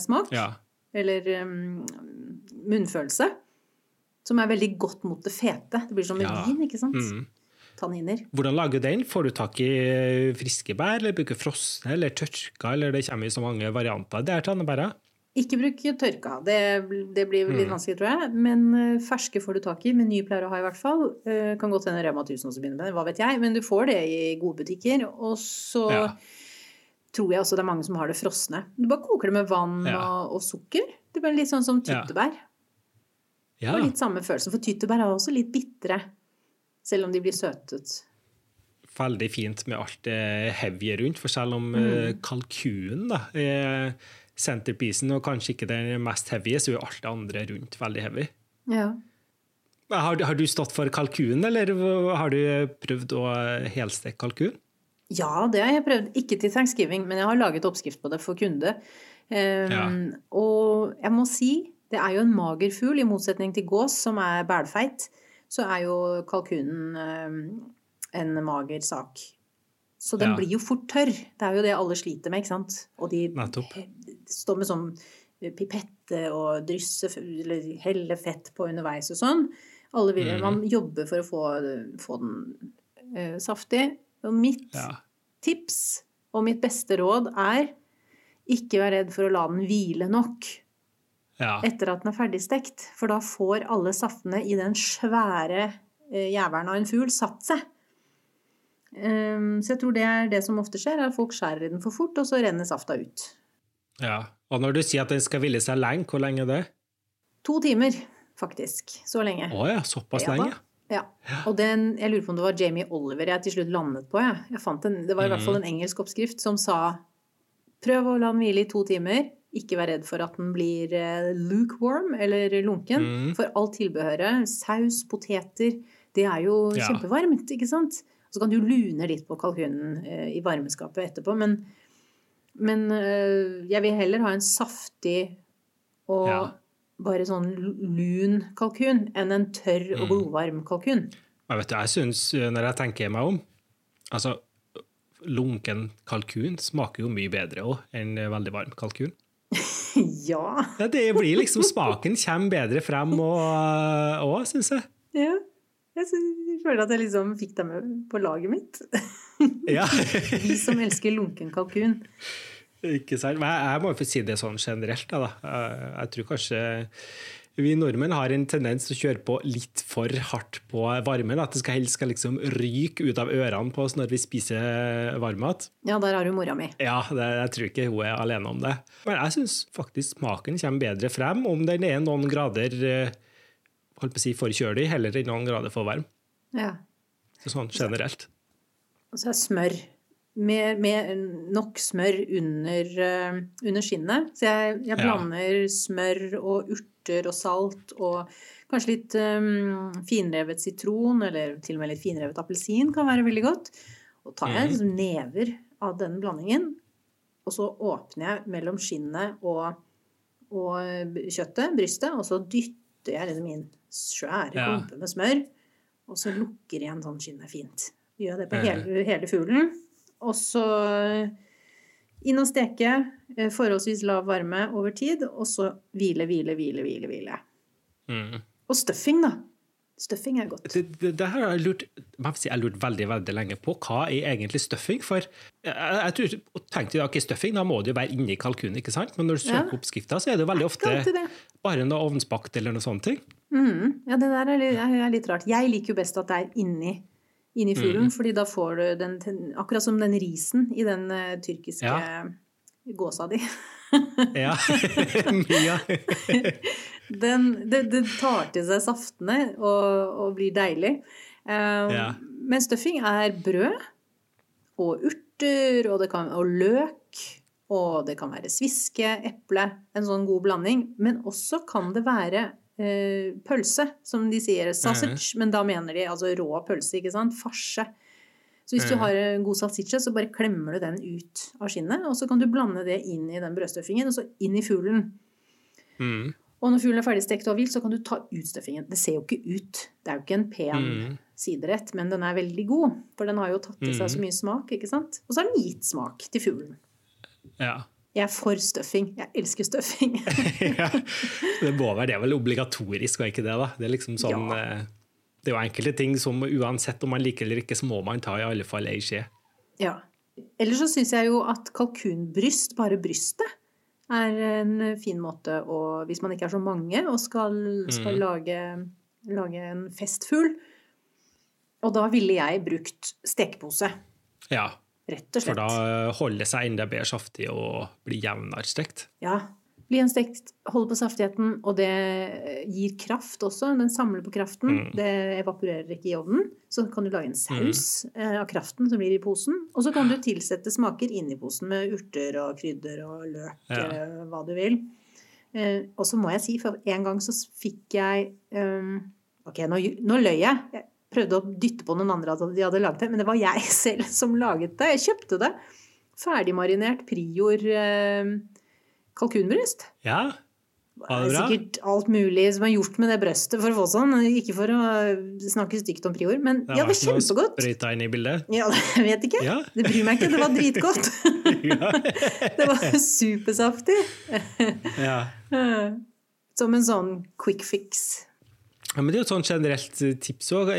smak. Mm. Ja. Eller um, munnfølelse. Som er veldig godt mot det fete. Det blir som Ja. vin, ikke sant? Mm. Tanniner. Hvordan lager du den? Får du tak i friske bær, eller bruker frosne eller tørka, eller det kommer i så mange varianter? Det er tranebæra. Ikke bruk tørka. Det, det blir litt Mm. vanskelig, tror jeg. Men eh, ferske får du tak i. Meny pleier å ha i hvert fall. Eh, kan godt hende Rema 1000 også begynner med det, hva vet jeg. Men du får det i gode butikker. Og så Ja. tror jeg også det er mange som har det frosne. Du bare koker det med vann Ja. og, og sukker. Det blir litt sånn som tyttebær. Ja. Og litt samme følelse, for tyttebær er også litt bitre. Selv om de blir søtet. Veldig fint med alt det heavye rundt, for selv om Mm. eh, kalkunen da, er centerpiecen og kanskje ikke den mest heavy, så er jo alt det andre rundt veldig heavy. Ja. Har, har du stått for kalkun, eller har du prøvd å helsteke kalkun? Ja, det har jeg prøvd. Ikke til thanksgiving, men jeg har laget oppskrift på det for kunde. Um, Og jeg må si, det er jo en mager fugl, i motsetning til gås, som er bælfeit. Så er jo kalkunen um, en mager sak. Så den Ja. blir jo fort tørr. Det er jo det alle sliter med, ikke sant? Og de Nettopp. står med sånn pipette og drysse eller helle fett på underveis og sånn. Alle vil, mm. Man jobber for å få, få den uh, saftig. Og mitt Ja. tips og mitt beste råd er ikke vær redd for å la den hvile nok ja. etter at den er ferdigstekt. For da får alle saftene i den svære uh, jævelen av en fugl satt seg. Um, så jeg tror det er det som ofte skjer, er at folk skjærer i den for fort, og så renner safta ut. ja. Og når du sier at den skal hvile seg lenge, hvor lenge er det? To timer, faktisk. Så lenge. Å ja, såpass Ja lenge? Ja. Og den, jeg lurer på om det var Jamie Oliver jeg til slutt landet på. Jeg. Jeg en, det var i hvert fall en engelsk oppskrift som sa prøv å la den hvile i to timer. Ikke vær redd for at den blir eh, lukewarm eller lunken. Mm. For alt tilbehøret, saus, poteter, det er jo Ja. kjempevarmt, ikke sant? Så kan du lune litt på kalkunen eh, i varmeskapet etterpå. Men, men eh, jeg vil heller ha en saftig og Ja. bare sånn lun kalkun enn en tørr og Mm. blodvarm kalkun. Men vet du, jeg synes, eh, når jeg tenker meg om Altså, lunken kalkun smaker jo mye bedre også enn veldig varm kalkun. [laughs] ja. Ja, det blir liksom Smaken kommer bedre frem òg, syns jeg. ja. Jeg føler at jeg liksom fikk deg med på laget mitt. Ja. [laughs] Vi som elsker lunken kalkun. Ikke sant? Men jeg, må jo få si det sånn generelt. Da. Jeg, jeg tror kanskje vi nordmenn har en tendens til å kjøre på litt for hardt på varmen. At det skal helst skal liksom ryke ut av ørene på oss når vi spiser varmmat. Ja, der har du mora mi. Ja, det, jeg tror ikke hun er alene om det. Men jeg syns faktisk smaken kommer bedre frem om den er noen grader eh, holdt på å si for kjølig, heller enn noen grader for varm. Ja. Så sånn generelt. Og så er smør Mer, mer, nok smør under, uh, under skinnet. Så jeg, jeg Ja. blander smør og urter og salt og kanskje litt um, finrevet sitron, eller til og med litt finrevet appelsin kan være veldig godt. Og tar jeg mm. never av den blandingen, og så åpner jeg mellom skinnet og, og kjøttet, brystet, og så dytter jeg liksom inn svære Ja. klumper med smør, og så lukker igjen sånn skinnet fint. Gjør det på hele, hele fuglen. Og så inn og steke, eh, forholdsvis lav varme over tid, og så hvile, hvile, hvile, hvile. hvile. Mm. Og stuffing, da. Stuffing er godt. Det, det, det her har jeg lurt, si, jeg lurt veldig veldig lenge på. Hva er egentlig stuffing? For jeg, jeg tror, tenkte ok, stuffing, da må det jo være inni kalkunen, ikke sant? Men når du søker Ja. oppskrifta, så er det jo veldig ofte bare noe ovnsbakt eller noe sånt. Mhm. Ja, det der er litt, er litt rart. Jeg liker jo best at det er inni, inni fuglen, Mm. fordi da får du den Akkurat som den risen i den uh, tyrkiske Ja. gåsa di. Ja. [laughs] [laughs] Mye. [laughs] Den, det, det tar til seg saftene og, og blir deilig. Um, Ja. Men stuffing er brød og urter og, det kan, og løk. Og det kan være sviske, eple, en sånn god blanding. Men også kan det være eh, pølse, som de sier. Sausage, men da mener de altså rå pølse, ikke sant? Farse. Så hvis du har en god salsiccia, så bare klemmer du den ut av skinnet. Og så kan du blande det inn i den brødstuffingen, og så inn i fuglen. Mm. Og når fuglen er ferdigstekt og hvil, så kan du ta ut stuffingen. Det ser jo ikke ut. Det er jo ikke en pen Mm. siderett, men den er veldig god. For den har jo tatt til seg så Mm. mye smak, ikke sant? Og så har den gitt smak til fuglen. Ja. Jeg er for stuffing. Jeg elsker stuffing. [laughs] ja. Det må være det er vel obligatorisk, og ikke det? da? Det er liksom sånn Ja. eh, Det er jo enkelte ting som uansett om man liker eller ikke, så må man ta i alle fall ei skje. ja. Ellers så syns jeg jo at kalkunbryst, bare brystet, er en fin måte å Hvis man ikke er så mange og skal, skal Mm. lage, lage en festfugl. Og da ville jeg brukt stekepose, Ja, rett og slett. for da holder seg enda bedre saftig og blir jevnere stekt. Ja. Blir en stekt, holder på saftigheten, og det gir kraft også. Den samler på kraften. Mm. Det evaporerer ikke i ovnen. Så kan du lage en saus mm. av kraften som blir i posen. Og så kan du tilsette smaker inn i posen med urter og krydder og løk, Ja. eh, hva du vil. Eh, og så må jeg si, for en gang så fikk jeg eh, Ok, nå, nå løy jeg. Jeg prøvde å dytte på noen andre at de hadde laget det, men det var jeg [laughs] selv som laget det. Jeg kjøpte det. Ferdigmarinert prior eh, kalkunbryst. Ja, Var det bra? sikkert alt mulig som er gjort med det brøstet for å få sånn. Ikke for å snakke stygt om prior, men det ja, det var kjempegodt. sprøyta inn i bildet. Ja, [laughs] jeg vet ikke. Ja. Det bryr meg ikke. Det var dritgodt. [laughs] [laughs] Det var supersaftig. ja. Som en sånn quick fix. Ja, men Det er jo et sånn generelt eh, tips òg,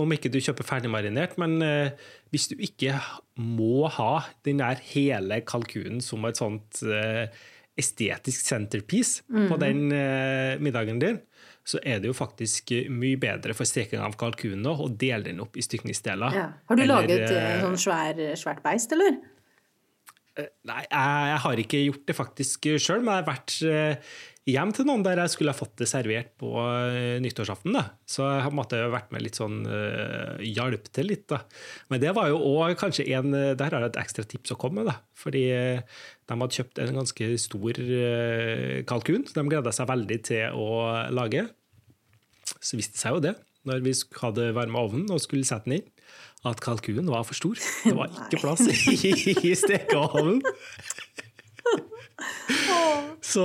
om ikke du kjøper ferdigmarinert. Men eh, hvis du ikke må ha den der hele kalkunen som et sånt eh, estetisk centerpiece mm. på den eh, middagen din, så er det jo faktisk eh, mye bedre for steking av kalkunen nå å dele den opp i stykningsdeler. Ja. Har du Eller, laget eh, eh, sånn svær, svært beist, eller? Nei, jeg, jeg har ikke gjort det faktisk sjøl, men jeg har vært eh, hjem til noen der jeg skulle ha fått det servert på eh, nyttårsaften. da. Så jeg måtte vært med litt sånn uh, Hjalp til litt. da. Men det var jo òg kanskje en eh, Der har jeg et ekstra tips å komme med. da. Fordi de hadde kjøpt en ganske stor kalkun. Så de gleda seg veldig til å lage. Så viste det seg jo det, når vi hadde varma ovnen og skulle sette den inn, at kalkunen var for stor. Det var ikke plass i [laughs] stekeovnen. [laughs] Så,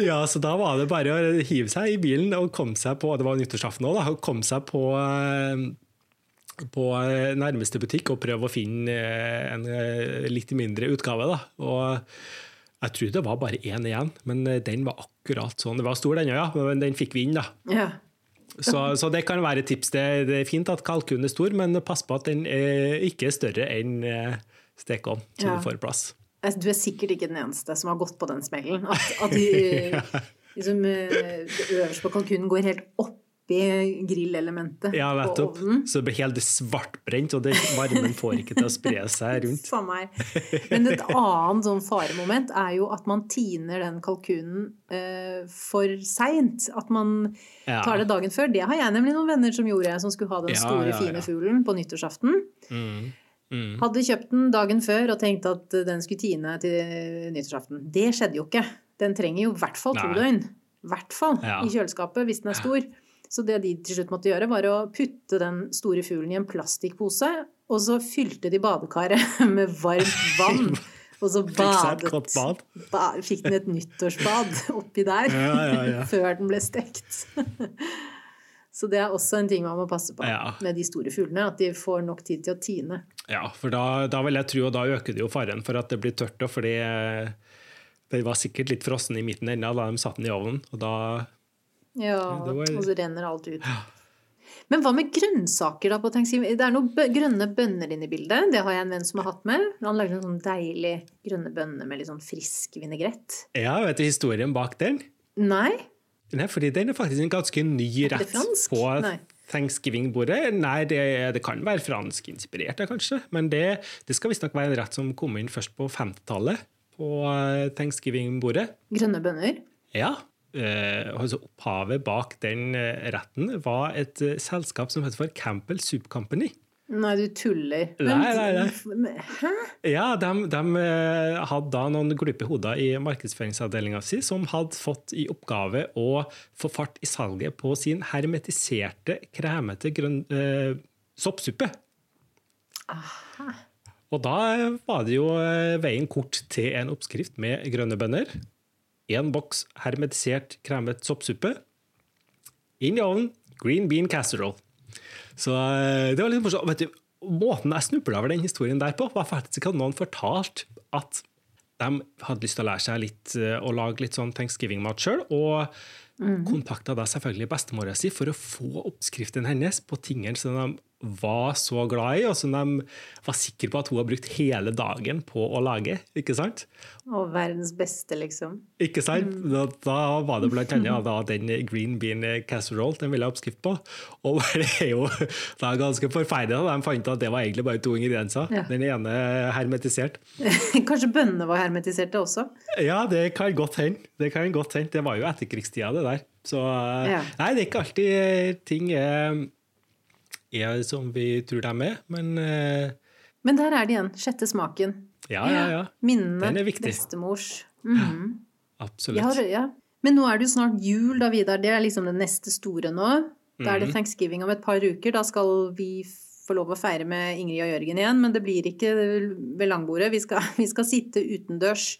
ja, så da var det bare å hive seg i bilen og komme seg på det var nyttårsaften også, da, og komme seg på, eh, på eh, nærmeste butikk og prøve å finne eh, en eh, litt mindre utgave. Da. Og jeg tror det var bare én igjen, men eh, den var akkurat sånn. Det var stor, den òg, ja, men den fikk vi inn. da. Ja. Så, så det kan være et tips. Det, det er fint at kalkunen er stor, men pass på at den er ikke er større enn eh, stekeovn, så Ja. du får plass. Altså, Du er sikkert ikke den eneste som har gått på den smellen. At, at de, [laughs] liksom, eh, det øverste på kalkunen går helt oppi grillelementet Ja, på nettopp. ovnen. Så det blir helt svartbrent, og det, varmen får ikke til å spre seg [laughs] rundt. Samme her. Men et annet sånn faremoment er jo at man tiner den kalkunen eh, for seint. At man Ja. tar det dagen før. Det har jeg nemlig noen venner som gjorde, som skulle ha den store, ja, fine fuglen på nyttårsaften. Mm. Mm. Hadde kjøpt den dagen før og tenkt at den skulle tine til nyttårsaften. Det skjedde jo ikke. Den trenger jo i hvert fall to Nei. døgn. I hvert fall Ja. i kjøleskapet hvis den er stor. Så det de til slutt måtte gjøre, var å putte den store fuglen i en plastikkpose, og så fylte de badekaret [laughs] med varmt vann. [laughs] Og så badet bad. ba, Fikk den et nyttårsbad [laughs] oppi der ja, ja. før den ble stekt. Så det er også en ting man må passe på Ja. med de store fuglene, at de får nok tid til å tine. Ja, for da, da vil jeg tro, og da øker det jo faren for at det blir tørt. fordi eh, det var sikkert litt frossen i midten ennå da de satte den i ovnen. Og da Ja, det var- og så renner alt ut. Men hva med grønnsaker da på Thanksgiving? Det er noen grønne bønner inne i bildet. Det har jeg en venn som har hatt med. Han lagde en sånn deilig grønne bønner med litt sånn frisk vinaigrett. Ja, vet du historien bak den? Nei? Nei, fordi den er faktisk en ganske ny rett på Nei. Thanksgiving-bordet. Nei, det, det kan være franskinspirert, kanskje. Men det, det skal visstnok være en rett som kom inn først på 50-tallet på eh, Thanksgiving-bordet. Grønne bønner? Ja. Eh, altså opphavet bak den eh, retten var et eh, selskap som heter for Campbell Soup Company. Nei, du tuller. Nei, nei, nei. Hæ? Ja, de, de eh, hadde da noen glupe hoder i markedsføringsavdelinga si som hadde fått i oppgave å få fart i salget på sin hermetiserte, kremete grønn, eh, soppsuppe. Og da var det jo eh, veien kort til en oppskrift med grønne bønner. Én boks hermetisert, kremet soppsuppe. Inn i ovnen, green bean casserole. Så eh, det var litt morsomt. Vet du, måten jeg snubla over den historien der på, var faktisk at noen fortalte at de hadde lyst til å lære seg litt eh, å lage litt sånn Thanksgiving-mat sjøl. Og kontakta da selvfølgelig bestemora si for å få oppskriften hennes på tingene som de var så glad i, og som de var sikre på at hun har brukt hele dagen på å lage. Ikke sant? Og verdens beste, liksom. Ikke sant? Da, da var det blant annet da, den green bean casserole den ville ha oppskrift på. Og [laughs] det er jo er ganske forferdelig. da. De fant at det var egentlig bare to ingredienser. Ja. Den ene hermetisert. [laughs] Kanskje bønnene var hermetiserte også? Ja, det kan godt hende. Det kan godt hende. Det var jo etterkrigstida, det der. Så Ja. nei, det er ikke alltid ting er, er som vi tror de er, men eh, Men der er det igjen. Sjette smaken. ja, ja, ja. Minnene. Den er viktig. Bestemors. Mhm. Absolutt. Har, ja. Men nå er det jo snart jul, da, Vidar. Det er liksom det neste store nå. Da er det Mhm. thanksgiving om et par uker. Da skal vi få lov å feire med Ingrid og Jørgen igjen. Men det blir ikke ved langbordet. Vi skal, [laughs] vi skal sitte utendørs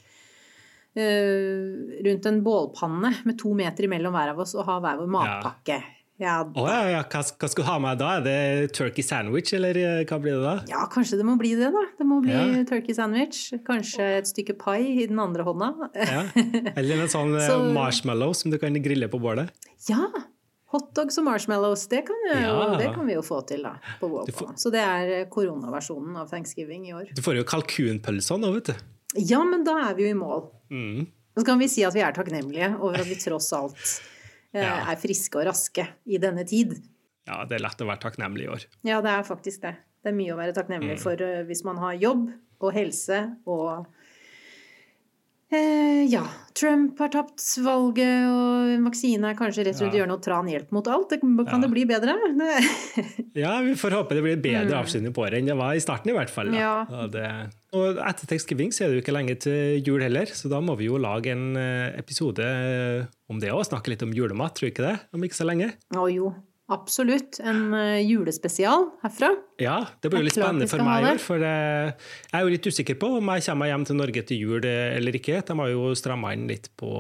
uh, rundt en bålpanne med to meter imellom hver av oss og ha hver vår matpakke. Ja, Å ja, ja. Hva, hva skal du ha med da? Er det turkey sandwich, eller eh, hva blir det da? ja, kanskje det må bli det, da. Det må bli Ja. turkey sandwich. Kanskje et stykke pai i den andre hånda. Ja. [laughs] Eller en sånn eh, Så- marshmallow som du kan grille på bålet? Ja! Hotdogs og marshmallows, det kan, jo, Ja. det kan vi jo få til da, på Du Så det er eh, koronaversjonen av thanksgiving i år. Du får jo kalkunpølser nå, vet du. Ja, men da er vi jo i mål. Mm. Så kan vi si at vi er takknemlige over at vi tross alt Ja. er friske og raske i denne tid. Ja, det er lett å være takknemlig i år. Ja, det er faktisk det. Det er mye å være takknemlig Mm. for eh, hvis man har jobb og helse og eh, ja. Trump har tapt valget, og vaksine er kanskje rett og slett Ja. gjøre noe tran hjelp mot alt. Kan Ja. det bli bedre? [laughs] Ja, vi får håpe det blir bedre avslutning på året enn det var i starten, i hvert fall. Mm. Ja. Og, det, og etter Thanksgiving så er det jo ikke lenge til jul heller, så da må vi jo lage en eh, episode om det òg. Snakke litt om julemat, tror du ikke det? Om ikke så lenge. Å jo, absolutt. En eh, julespesial herfra. Ja, det blir jo litt spennende for meg i år. For eh, jeg er jo litt usikker på om jeg kommer hjem til Norge til jul eh, eller ikke. De har jo stramma inn litt på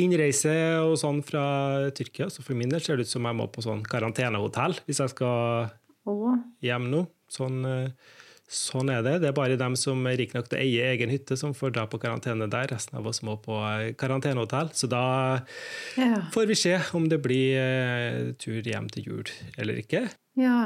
innreise og sånn fra Tyrkia, så for min del ser det ut som jeg må på sånn karantenehotell hvis jeg skal hjem nå. Sånn, sånn er det. Det er bare dem som er rike nok til å eie egen hytte, som får dra på karantene der. Resten av oss må på eh, karantenehotell. Så da ja. får vi se om det blir eh, tur hjem til jul eller ikke. ja.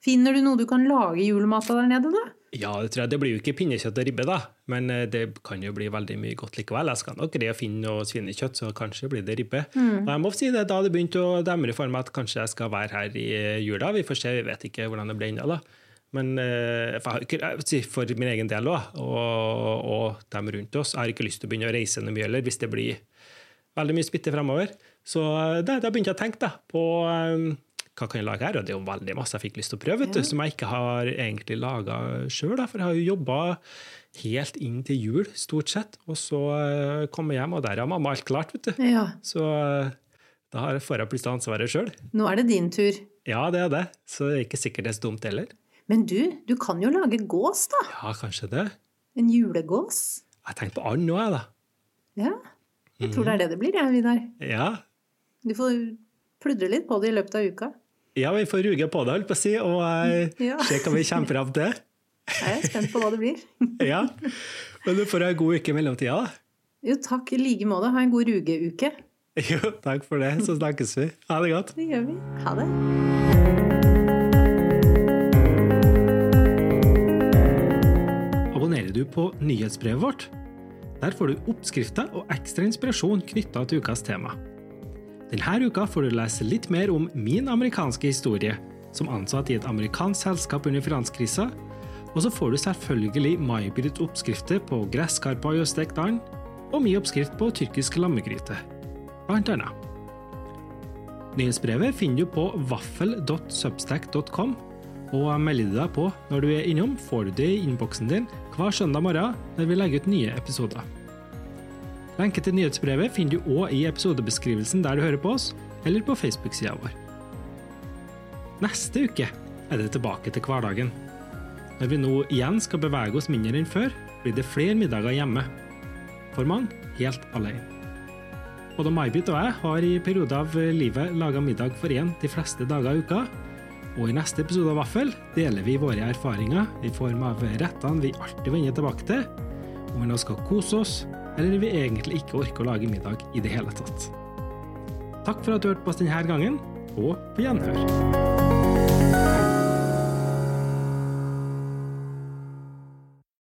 Finner du noe du kan lage julemat av der nede, da? Ja, det tror jeg. Det blir jo ikke pinnekjøtt og ribbe, da. Men eh, det kan jo bli veldig mye godt likevel. Jeg skal nok greie å finne noe svinekjøtt, så kanskje blir det ribbe. Og jeg må si det, da det begynte å demre for meg at kanskje jeg skal være her i jula. Vi får se, vi vet ikke hvordan det blir ennå, da. Men eh, for, min egen del også, og, og dem rundt oss, jeg har ikke lyst til å begynne å reise noe mye heller, hvis det blir veldig mye smitte fremover. Så eh, da, da begynte jeg å tenke da, på um, hva kan jeg lage her? Og det er jo veldig masse jeg fikk lyst til å prøve, vet du, som jeg ikke har egentlig laga sjøl. For jeg har jo jobba helt inn til jul, stort sett. Og så kom jeg hjem, og der har mamma alt klart, vet du. Ja. Så da har- får jeg plutselig ansvaret sjøl. Nå er det din tur. Ja, det er det. Så det er ikke sikkert det er så dumt heller. Men du, du kan jo lage gås, da. Ja, kanskje det. En julegås. Jeg tenkte på and nå, jeg, da. Ja. Jeg tror det er det det blir, jeg, Vidar. Ja. Du får pludre litt på det i løpet av uka. ja, vi får ruge på det, holdt på å si, og eh, Ja. se hva vi kommer fram til. Jeg er spent på hva det blir. [laughs] Ja. Men du får ha en god uke i mellomtida, da. Jo, takk i like måte. Ha en god rugeuke. [laughs] Jo, takk for det. Så snakkes vi. Ha det godt. Det gjør vi. Ha det. Du på nyhetsbrevet vårt? Der får du oppskrifter og ekstra inspirasjon knytta til ukas tema. Denne uka får du lese litt mer om min amerikanske historie, som ansatt i et amerikansk selskap under finanskrisa, og så får du selvfølgelig May-Britt oppskrifter på gresskarpai og stekt and, og min oppskrift på tyrkisk lammegryte, blant annet. Nyhetsbrevet finner du på vaffel.substack.com, og melder deg på når du er innom, får du det i innboksen din hver søndag morgen når vi legger ut nye episoder. Lenke til nyhetsbrevet finner du òg i episodebeskrivelsen der du hører på oss, eller på Facebook-sida vår. Neste uke er det tilbake til hverdagen. Når vi nå igjen skal bevege oss mindre enn før, blir det flere middager hjemme. For mange helt alene. Både May-Britt og jeg har i perioder av livet laga middag for én de fleste dager i uka, og i neste episode av Vaffel deler vi våre erfaringer i form av rettene vi alltid vender tilbake til, om vi nå skal kose oss, eller vi egentlig ikke orker å lage middag i det hele tatt. Takk for at du hørte på oss denne gangen, og på gjenhør.